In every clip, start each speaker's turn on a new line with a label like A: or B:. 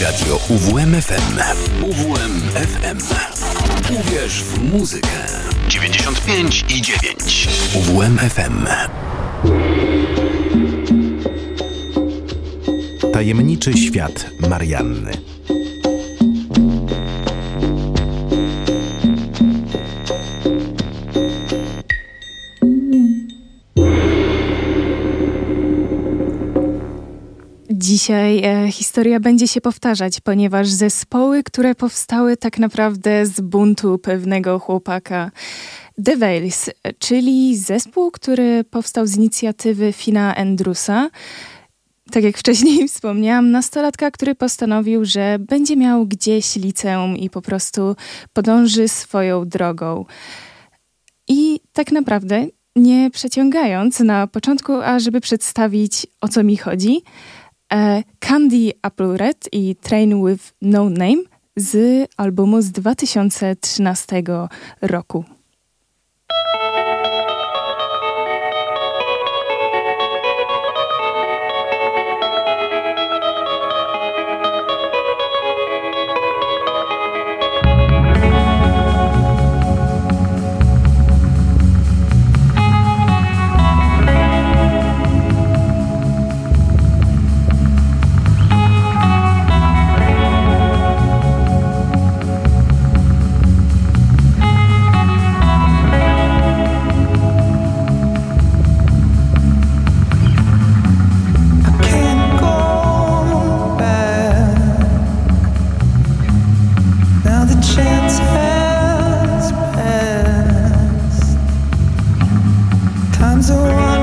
A: Radio UWMFM. UWMFM. Uwierz w muzykę. 95 i 9. UWMFM.
B: Tajemniczy świat Marianny.
C: Dzisiaj e, historia będzie się powtarzać, ponieważ zespoły, które powstały tak naprawdę z buntu pewnego chłopaka, The Veils, czyli zespół, który powstał z inicjatywy Fina Andrusa, tak jak wcześniej wspomniałam, nastolatka, który postanowił, że będzie miał gdzieś liceum i po prostu podąży swoją drogą. I tak naprawdę, nie przeciągając na początku, a żeby przedstawić o co mi chodzi, Candy Apple Red i Train with No Name z albumu z 2013 roku.
D: one's a one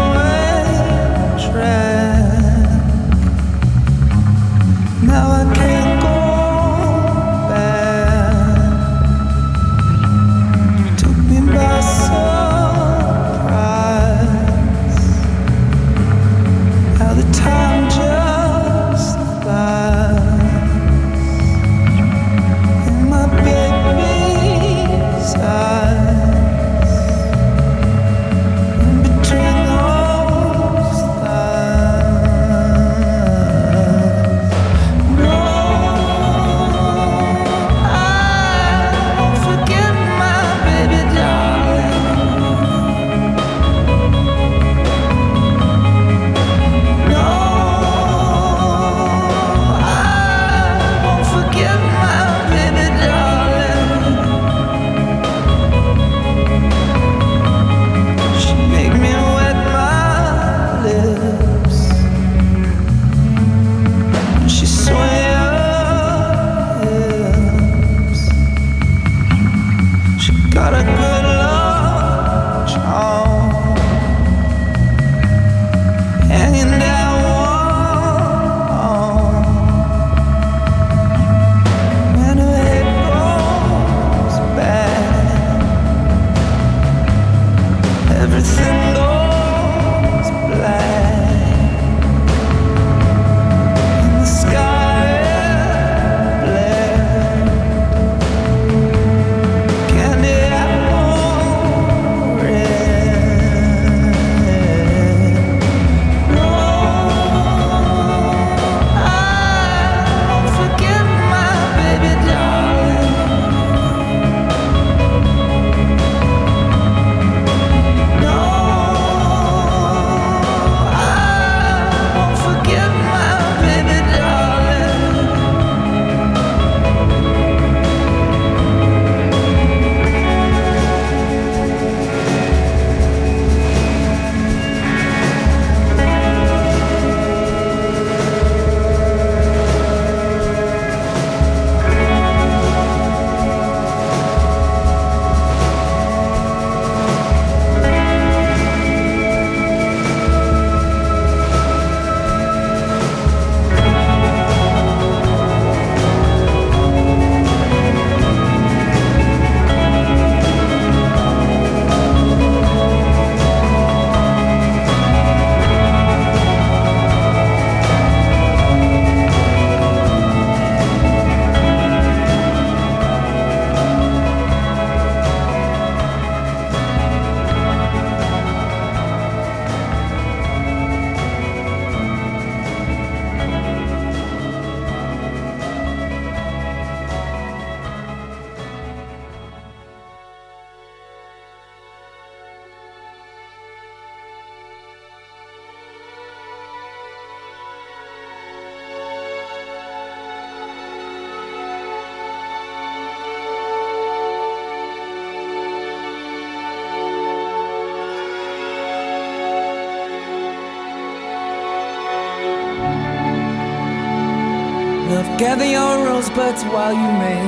D: your rosebuds while you may.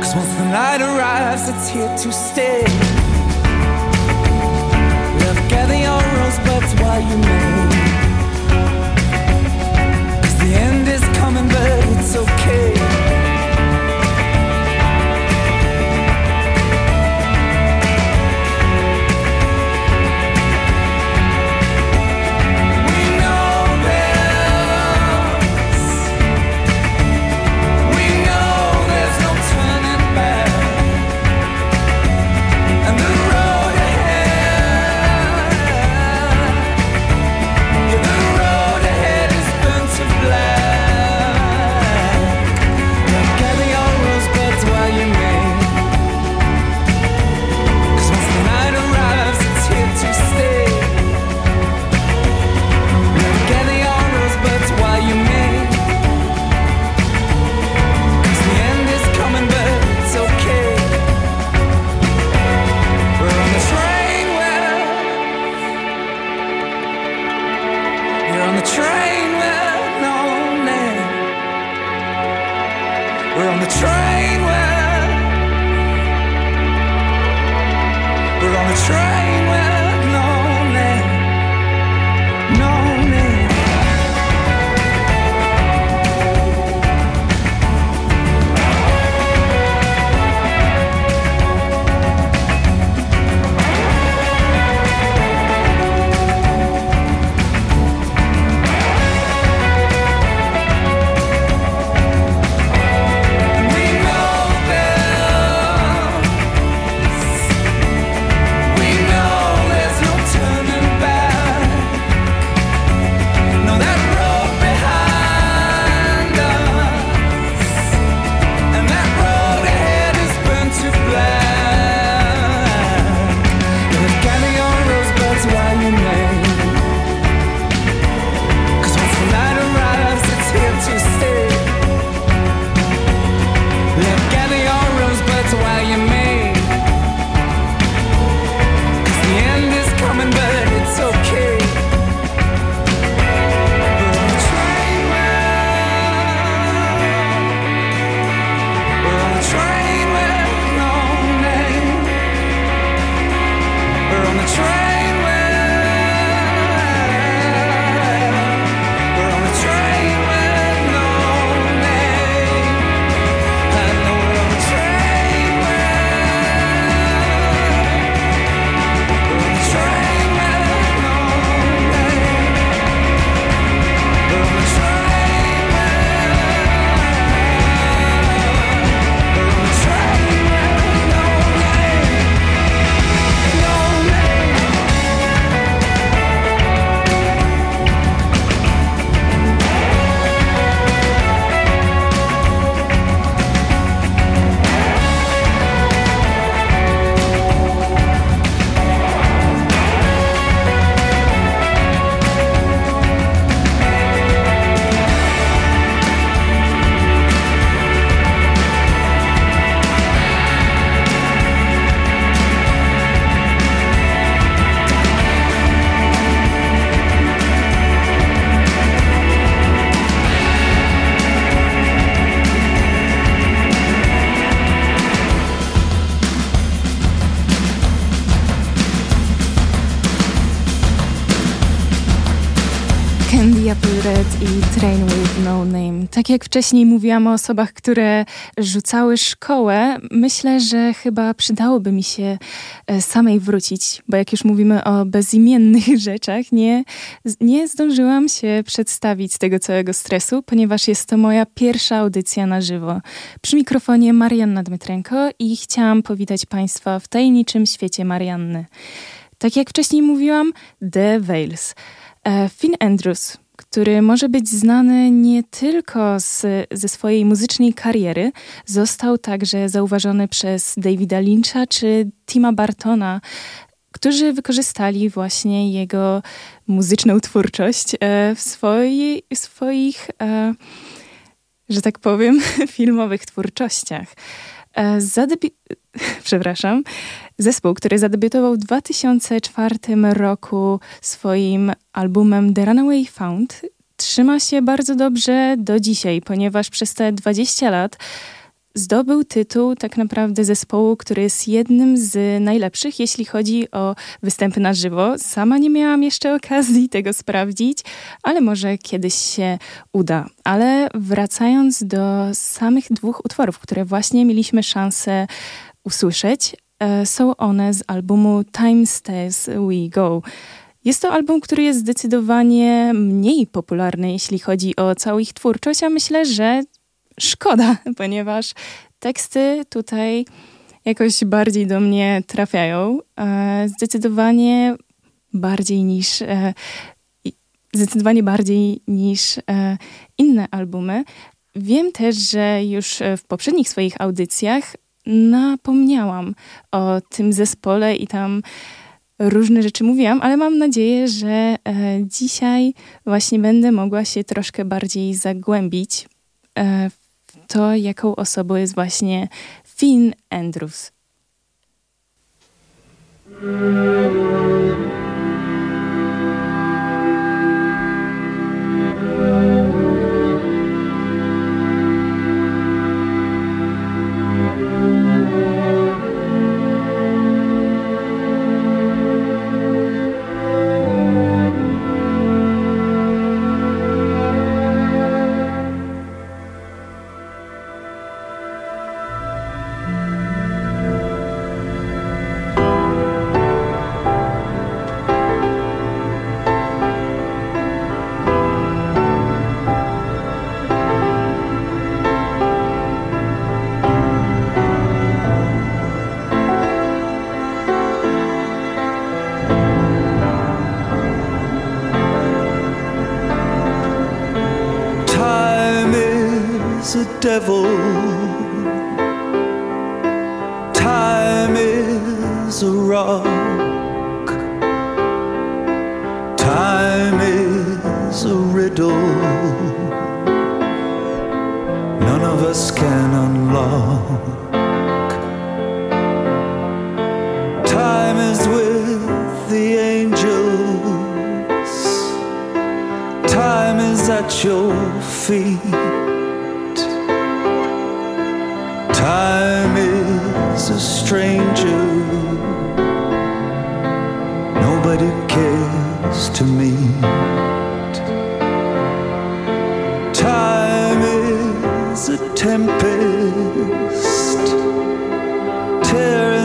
D: Cause once the night arrives, it's here to stay.
C: I Train with No Name. Tak jak wcześniej mówiłam o osobach, które rzucały szkołę, myślę, że chyba przydałoby mi się e, samej wrócić, bo jak już mówimy o bezimiennych rzeczach, nie, nie zdążyłam się przedstawić tego całego stresu, ponieważ jest to moja pierwsza audycja na żywo. Przy mikrofonie Marianna Dmytrenko i chciałam powitać Państwa w tajemniczym świecie Marianny. Tak jak wcześniej mówiłam, The Veils. Finn Andrews który może być znany nie tylko z, ze swojej muzycznej kariery, został także zauważony przez Davida Lyncha czy Tima Bartona, którzy wykorzystali właśnie jego muzyczną twórczość e, w, swojej, w swoich, e, że tak powiem, filmowych twórczościach. E, zadebi- przepraszam, zespół, który zadebiutował w 2004 roku swoim albumem The Runaway Found, trzyma się bardzo dobrze do dzisiaj, ponieważ przez te 20 lat zdobył tytuł tak naprawdę zespołu, który jest jednym z najlepszych, jeśli chodzi o występy na żywo. Sama nie miałam jeszcze okazji tego sprawdzić, ale może kiedyś się uda. Ale wracając do samych dwóch utworów, które właśnie mieliśmy szansę usłyszeć, e, są one z albumu Time Stays We Go. Jest to album, który jest zdecydowanie mniej popularny, jeśli chodzi o całą ich twórczość, a myślę, że szkoda, ponieważ teksty tutaj jakoś bardziej do mnie trafiają. E, zdecydowanie bardziej niż e, zdecydowanie bardziej niż e, inne albumy. Wiem też, że już w poprzednich swoich audycjach napomniałam o tym zespole i tam różne rzeczy mówiłam, ale mam nadzieję, że dzisiaj właśnie będę mogła się troszkę bardziej zagłębić w to, jaką osobą jest właśnie Finn Andrews.
D: Nobody cares to meet. Time is a tempest tearing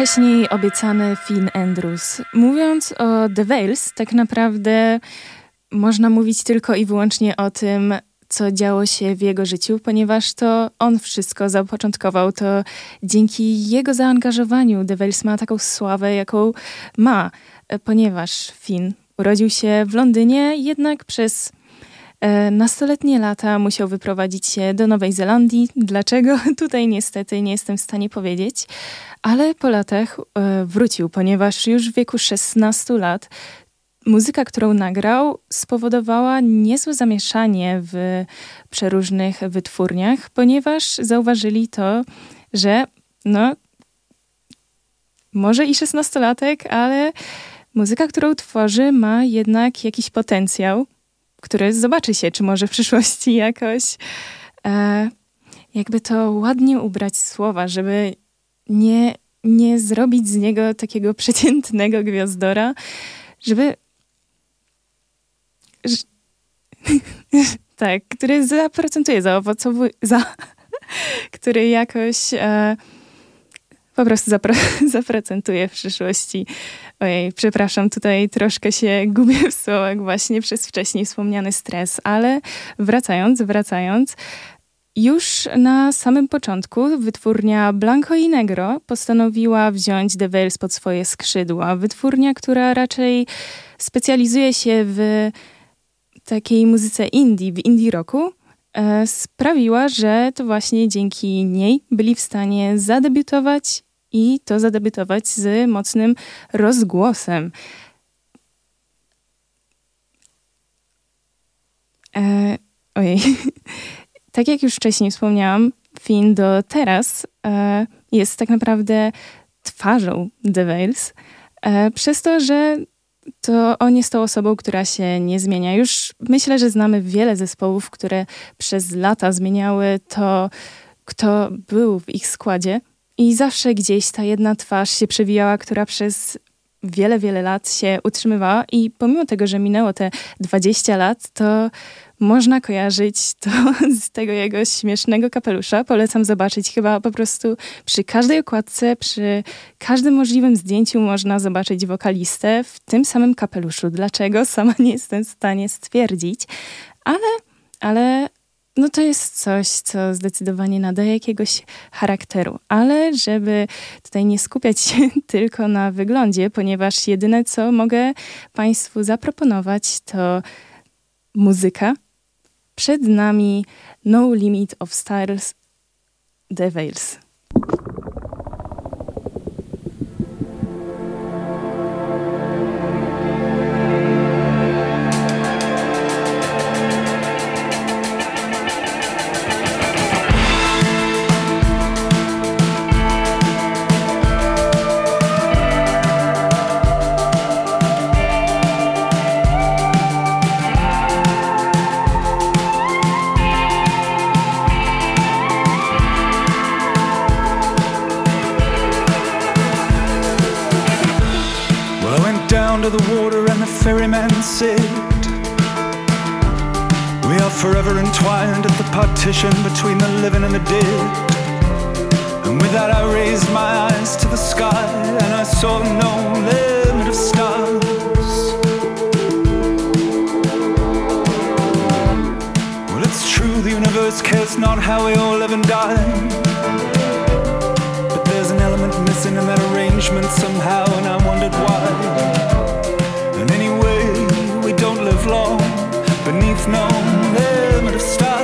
C: wcześniej obiecany Finn Andrews. Mówiąc o The Wales, tak naprawdę można mówić tylko i wyłącznie o tym, co działo się w jego życiu, ponieważ to on wszystko zapoczątkował. To dzięki jego zaangażowaniu The Wales ma taką sławę, jaką ma, ponieważ Finn urodził się w Londynie, jednak przez nastoletnie lata musiał wyprowadzić się do Nowej Zelandii. Dlaczego? Tutaj niestety nie jestem w stanie powiedzieć, ale po latach e, wrócił, ponieważ już w wieku 16 lat muzyka, którą nagrał, spowodowała niezłe zamieszanie w przeróżnych wytwórniach, ponieważ zauważyli to, że no, może i szesnastolatek, ale muzyka, którą tworzy, ma jednak jakiś potencjał, który zobaczy się, czy może w przyszłości jakoś e, jakby to ładnie ubrać słowa, żeby nie, nie zrobić z niego takiego przeciętnego gwiazdora, żeby tak, który zaprocentuje, zaowocowuje, za, który jakoś e, po prostu zapro, zaprocentuje w przyszłości. Ojej, przepraszam, tutaj troszkę się gubię w słowach właśnie przez wcześniej wspomniany stres, ale wracając, wracając, już na samym początku wytwórnia Blanco i Negro postanowiła wziąć The Wales pod swoje skrzydła. Wytwórnia, która raczej specjalizuje się w takiej muzyce indie, w indie rocku, e, sprawiła, że to właśnie dzięki niej byli w stanie zadebiutować i to zadebiutować z mocnym rozgłosem. E, ojej. tak jak już wcześniej wspomniałam, Finn do teraz e, jest tak naprawdę twarzą The Wales, e, przez to, że to on jest tą osobą, która się nie zmienia. Już myślę, że znamy wiele zespołów, które przez lata zmieniały to, kto był w ich składzie. I zawsze gdzieś ta jedna twarz się przewijała, która przez wiele, wiele lat się utrzymywała. I pomimo tego, że minęło te 20 lat, to można kojarzyć to z tego jego śmiesznego kapelusza. Polecam zobaczyć chyba po prostu przy każdej okładce, przy każdym możliwym zdjęciu można zobaczyć wokalistę w tym samym kapeluszu. Dlaczego? Sama nie jestem w stanie stwierdzić, ale, ale no to jest coś, co zdecydowanie nadaje jakiegoś charakteru. Ale żeby tutaj nie skupiać się tylko na wyglądzie, ponieważ jedyne, co mogę Państwu zaproponować, to muzyka, przed nami No Limit of Styles The Veils.
D: Forever entwined at the partition between the living and the dead. And with that, I raised my eyes to the sky and I saw no limit of stars. Well, it's true, the universe cares not how we all live and die. But there's an element missing in that arrangement somehow, and I wondered why. And anyway, we don't live long beneath no limit of stars.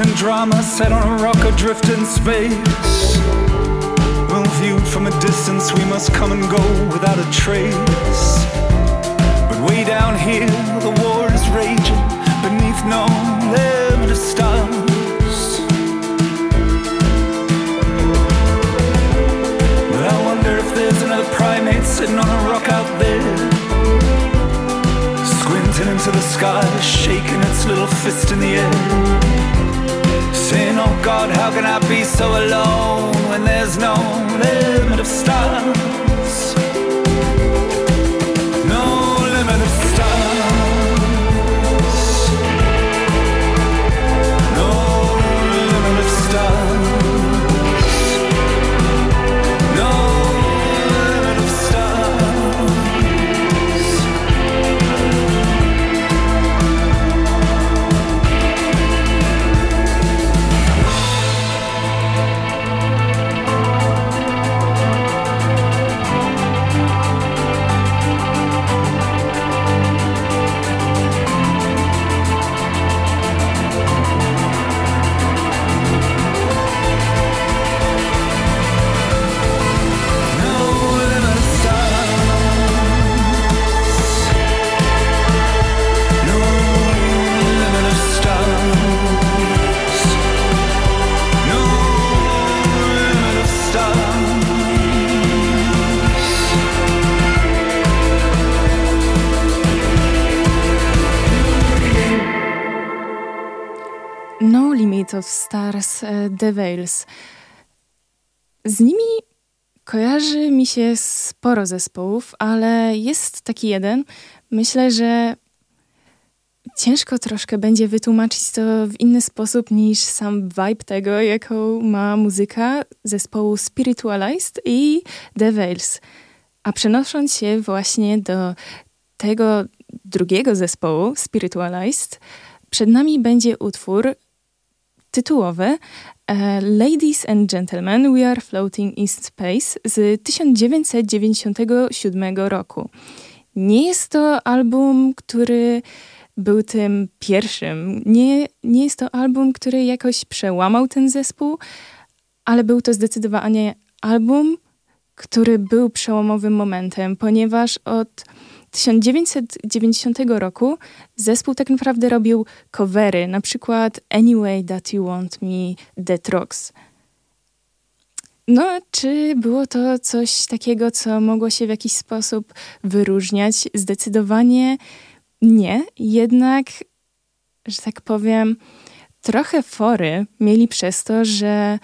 D: And drama set on a rock adrift in space. Well, viewed from a distance, we must come and go without a trace. But way down here, the war is raging beneath no limit of stars. But I wonder if there's another primate sitting on a rock out there.
E: to the sky, shaking its little fist in the air. Saying, Oh God, how can I be so alone when there's no limit of stars?
C: The Veils. Z nimi kojarzy mi się sporo zespołów, ale jest taki jeden. Myślę, że ciężko troszkę będzie wytłumaczyć to w inny sposób niż sam vibe tego, jaką ma muzyka zespołu Spiritualized i The Veils. A przenosząc się właśnie do tego drugiego zespołu, Spiritualized, przed nami będzie utwór tytułowy Ladies and Gentlemen, We Are Floating in Space z 1997 roku. Nie jest to album, który był tym pierwszym. Nie, nie jest to album, który jakoś przełamał ten zespół, ale był to zdecydowanie album, który był przełomowym momentem, ponieważ od 1990 roku zespół tak naprawdę robił covery, na przykład Anyway That You Want Me, Dead Rocks. No, czy było to coś takiego, co mogło się w jakiś sposób wyróżniać? Zdecydowanie nie. Jednak, że tak powiem, trochę fory mieli przez to, że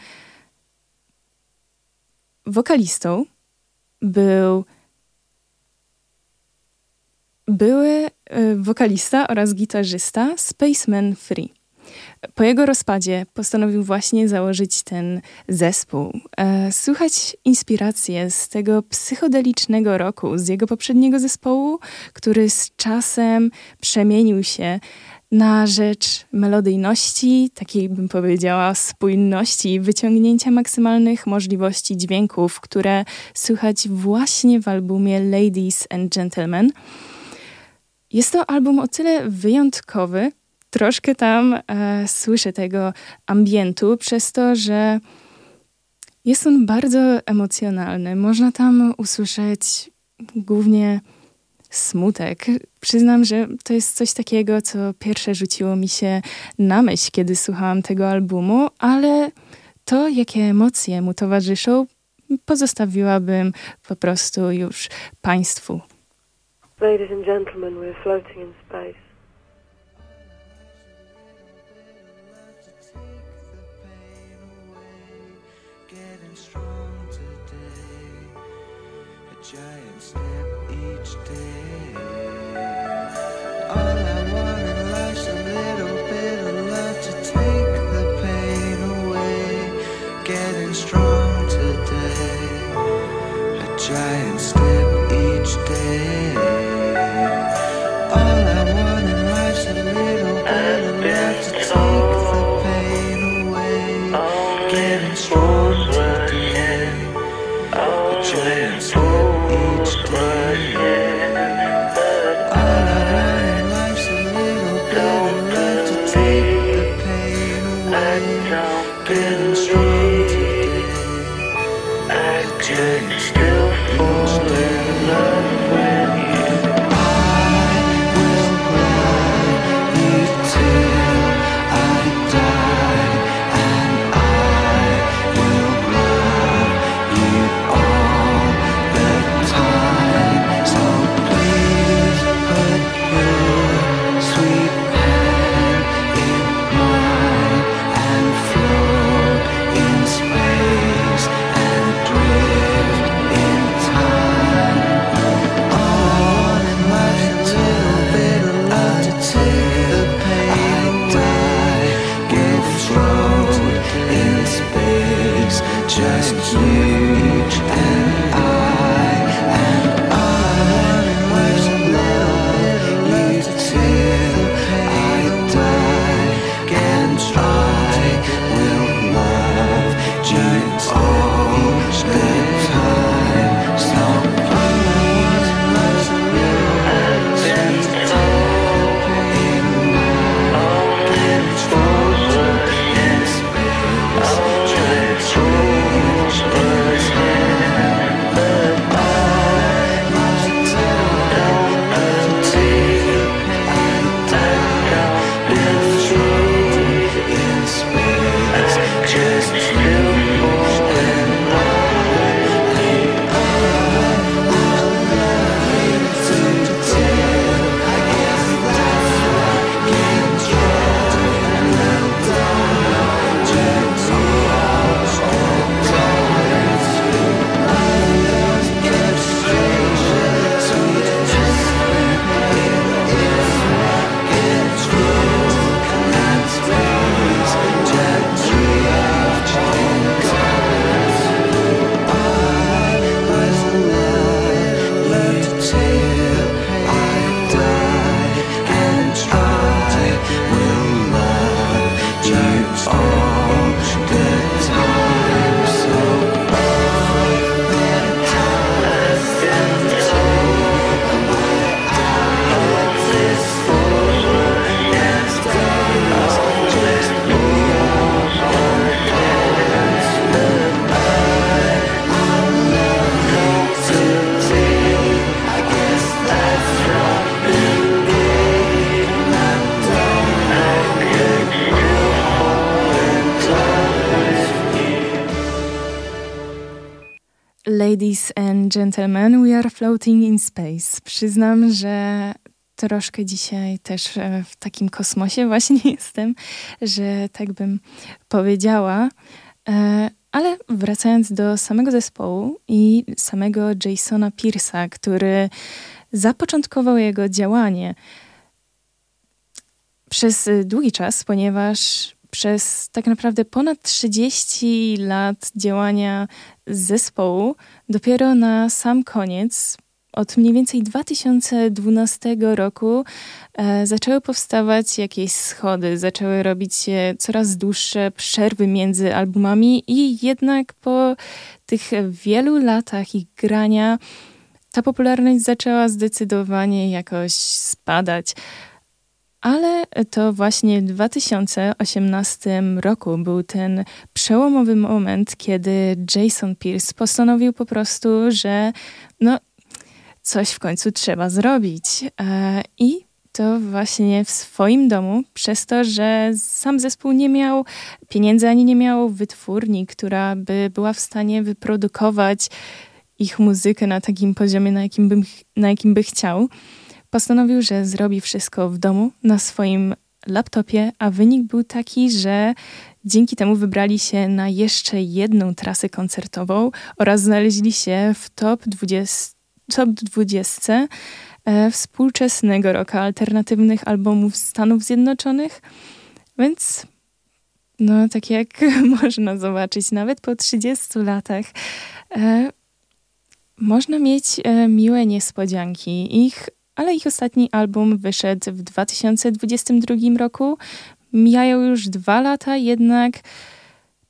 C: wokalistą był były e, wokalista oraz gitarzysta Spaceman Free. Po jego rozpadzie postanowił właśnie założyć ten zespół. E, słuchać inspiracje z tego psychodelicznego roku, z jego poprzedniego zespołu, który z czasem przemienił się na rzecz melodyjności, takiej bym powiedziała spójności, wyciągnięcia maksymalnych możliwości dźwięków, które słychać właśnie w albumie Ladies and Gentlemen. Jest to album o tyle wyjątkowy, troszkę tam e, słyszę tego ambientu, przez to, że jest on bardzo emocjonalny. Można tam usłyszeć głównie smutek. Przyznam, że to jest coś takiego, co pierwsze rzuciło mi się na myśl, kiedy słuchałam tego albumu, ale to, jakie emocje mu towarzyszą, pozostawiłabym po prostu już Państwu.
D: Ladies and gentlemen, we're floating in space.
C: Gentlemen, we are floating in space. Przyznam, że troszkę dzisiaj też e, w takim kosmosie właśnie jestem, że tak bym powiedziała. E, ale wracając do samego zespołu i samego Jasona Pierce'a, który zapoczątkował jego działanie przez długi czas, ponieważ przez tak naprawdę ponad 30 lat działania zespołu, dopiero na sam koniec, od mniej więcej 2012 roku, e, zaczęły powstawać jakieś schody, zaczęły robić się coraz dłuższe przerwy między albumami, i jednak po tych wielu latach ich grania, ta popularność zaczęła zdecydowanie jakoś spadać. Ale to właśnie w 2018 roku był ten przełomowy moment, kiedy Jason Pierce postanowił po prostu, że no, coś w końcu trzeba zrobić. E, I to właśnie w swoim domu, przez to, że sam zespół nie miał pieniędzy ani nie miał wytwórni, która by była w stanie wyprodukować ich muzykę na takim poziomie, na jakim, bym, na jakim by chciał postanowił, że zrobi wszystko w domu, na swoim laptopie, a wynik był taki, że dzięki temu wybrali się na jeszcze jedną trasę koncertową oraz znaleźli się w top 20, top 20 e, współczesnego roku alternatywnych albumów Stanów Zjednoczonych. Więc no, tak jak można zobaczyć, nawet po 30 latach e, można mieć e, miłe niespodzianki. Ich ale ich ostatni album wyszedł w 2022 roku. Mijają już dwa lata, jednak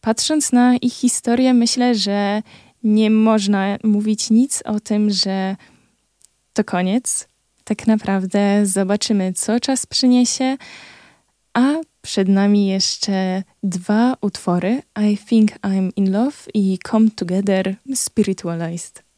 C: patrząc na ich historię, myślę, że nie można mówić nic o tym, że to koniec. Tak naprawdę zobaczymy, co czas przyniesie, a przed nami jeszcze dwa utwory: I Think I'm in Love i Come Together Spiritualized.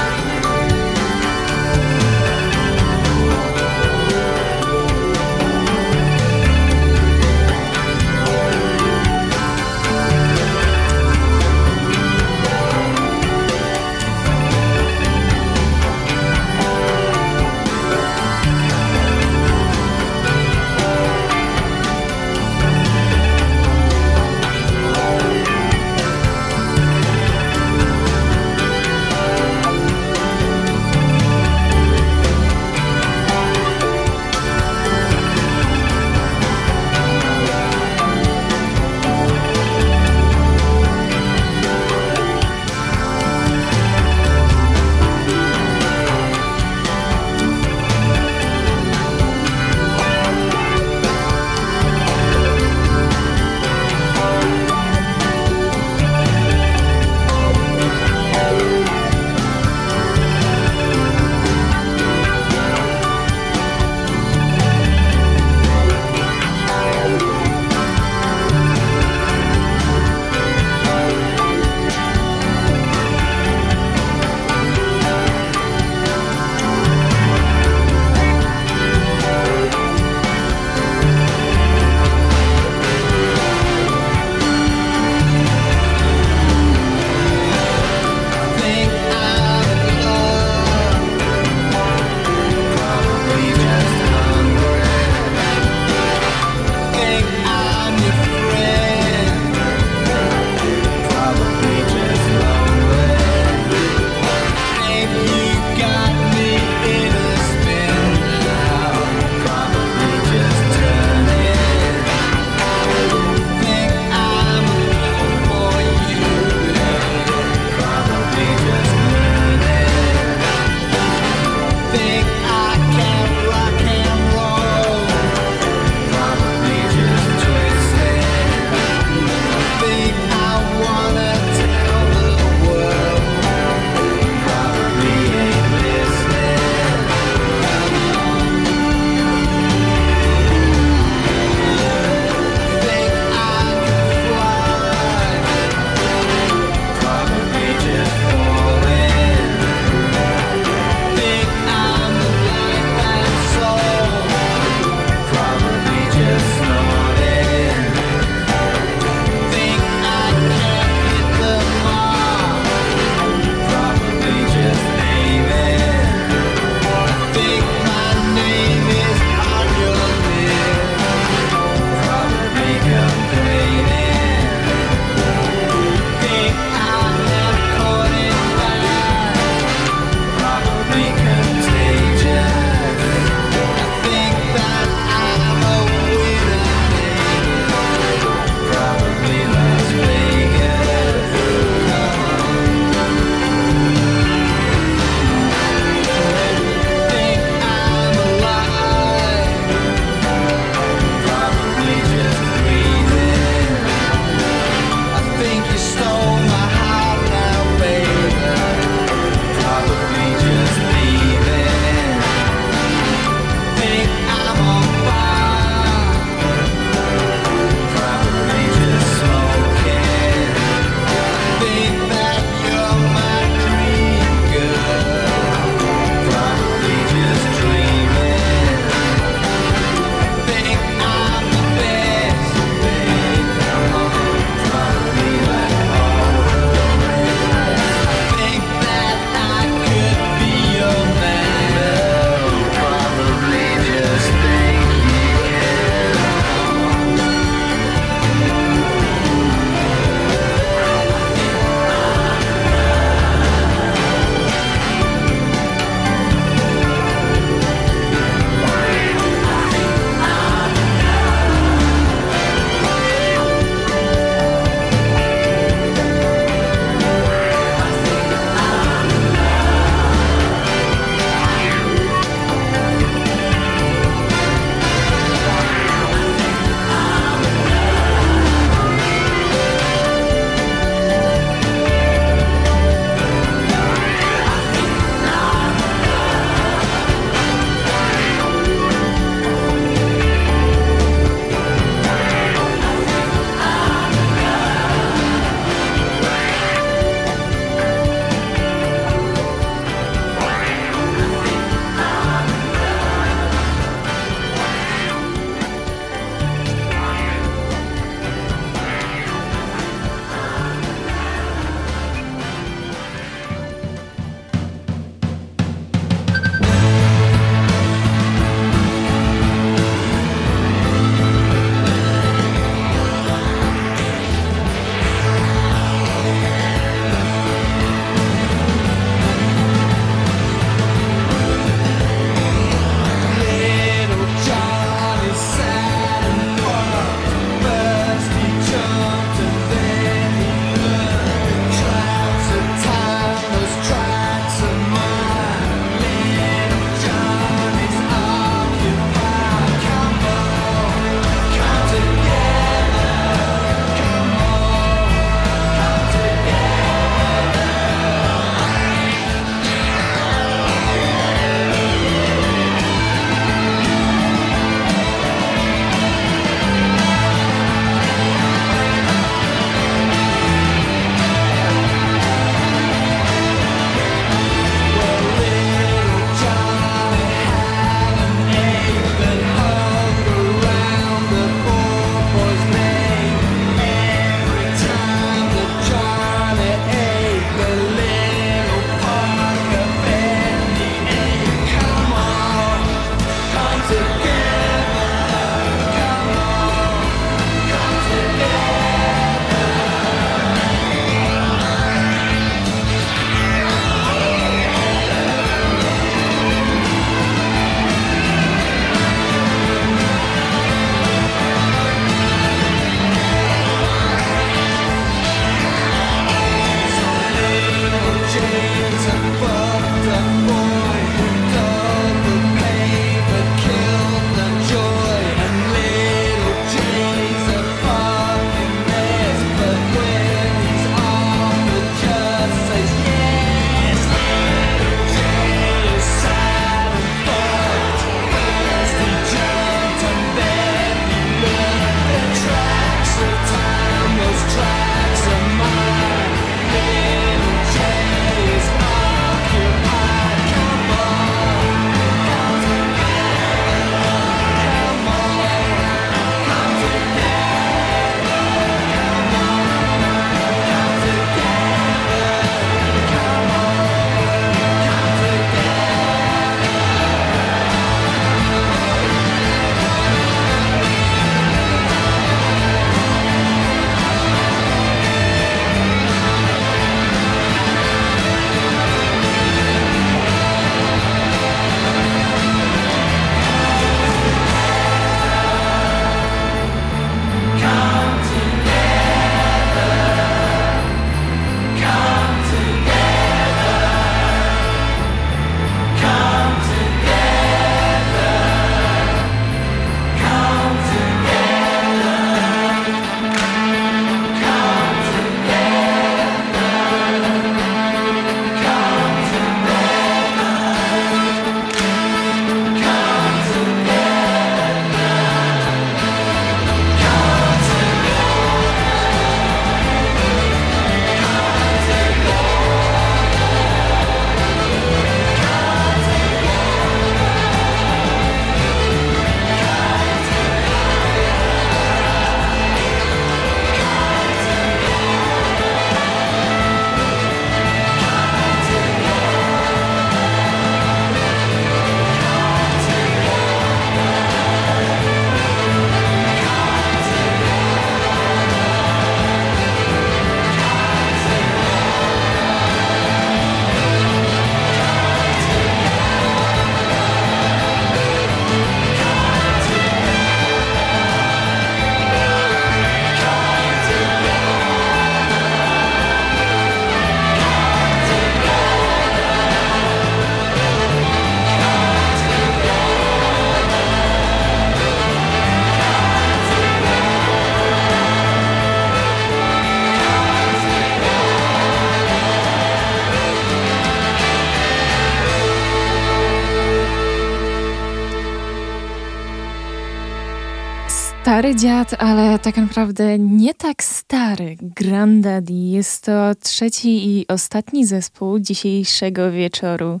C: Stary dziad, ale tak naprawdę nie tak stary. Grandaddy jest to trzeci i ostatni zespół dzisiejszego wieczoru.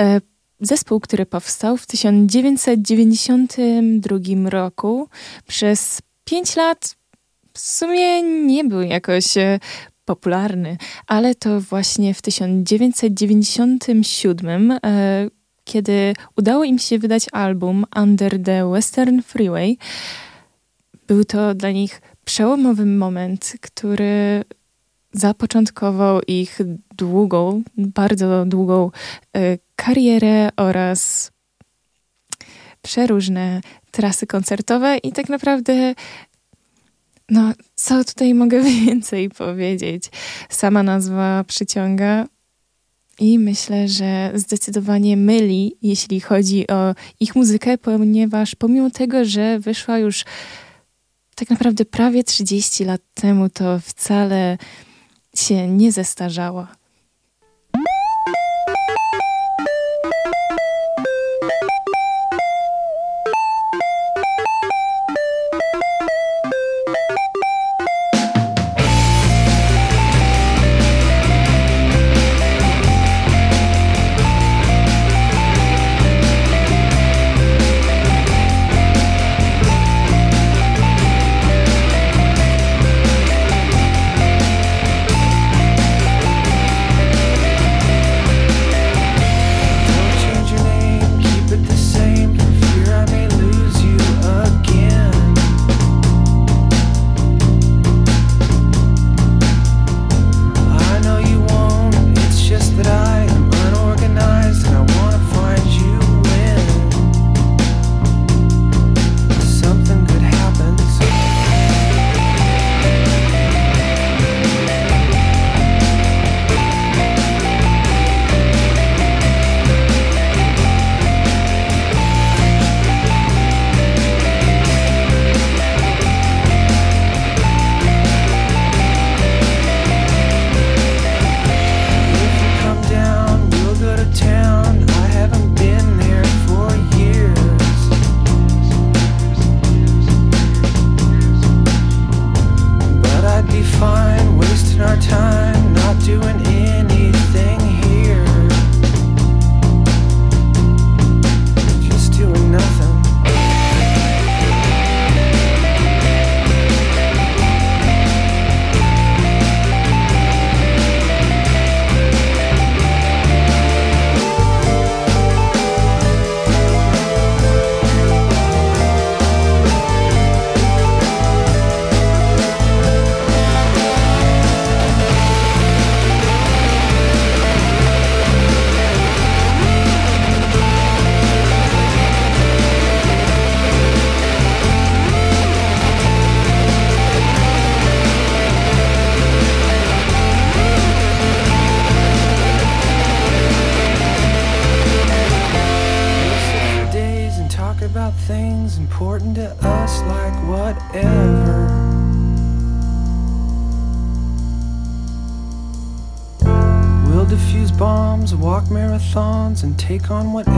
C: E, zespół, który powstał w 1992 roku. Przez pięć lat w sumie nie był jakoś e, popularny, ale to właśnie w 1997 e, kiedy udało im się wydać album Under the Western Freeway, był to dla nich przełomowy moment, który zapoczątkował ich długą, bardzo długą y, karierę oraz przeróżne trasy koncertowe i tak naprawdę no, co tutaj mogę więcej powiedzieć? Sama nazwa przyciąga i myślę, że zdecydowanie myli, jeśli chodzi o ich muzykę, ponieważ pomimo tego, że wyszła już tak naprawdę prawie 30 lat temu, to wcale się nie zestarzała.
D: Take on whatever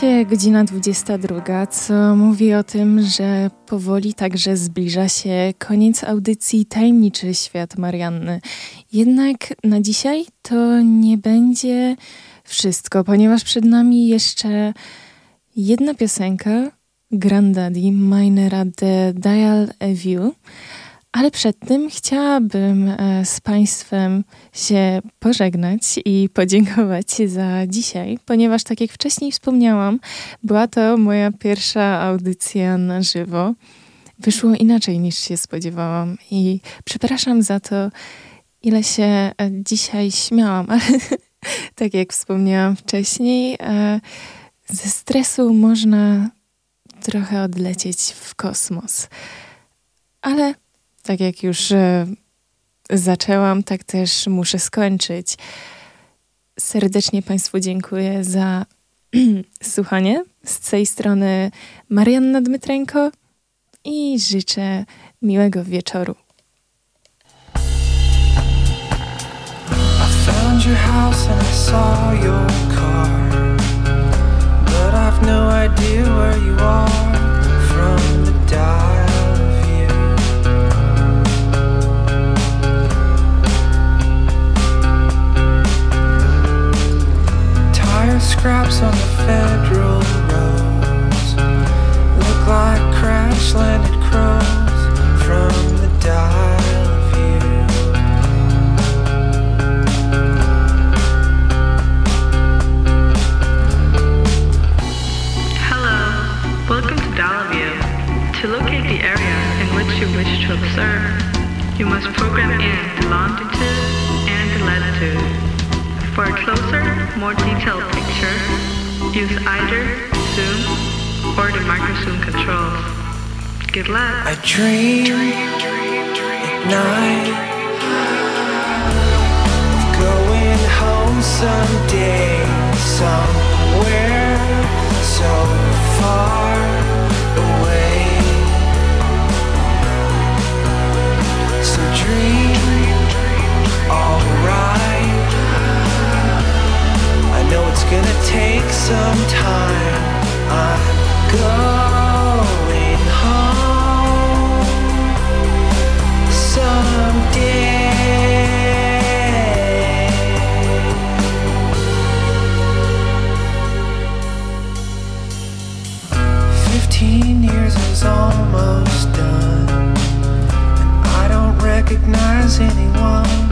C: Się godzina 22, co mówi o tym, że powoli także zbliża się koniec audycji Tajemniczy Świat Marianny. Jednak na dzisiaj to nie będzie wszystko, ponieważ przed nami jeszcze jedna piosenka Grandaddy Minera de Dial a View. Ale przed tym chciałabym e, z Państwem się pożegnać i podziękować za dzisiaj, ponieważ, tak jak wcześniej wspomniałam, była to moja pierwsza audycja na żywo. Wyszło inaczej niż się spodziewałam i przepraszam za to, ile się e, dzisiaj śmiałam, ale tak jak wspomniałam wcześniej, e, ze stresu można trochę odlecieć w kosmos. Ale tak jak już e, zaczęłam, tak też muszę skończyć. Serdecznie Państwu dziękuję za słuchanie. Z tej strony Marianna Dmytrenko i życzę miłego wieczoru.
D: Your house and I saw your car. But I've no idea where you are from the dial Scraps on the federal roads look like crash landed crows from the dial of you.
F: Hello, welcome to Dalaview. To locate the area in which you wish to observe, you must program in the longitude and the latitude. For a closer, more detailed use either zoom or the microzoom controls. Good luck.
D: I dream at night of going home someday, somewhere so far away. So dream, gonna take some time. I'm going home someday. Fifteen years is almost done, and I don't recognize anyone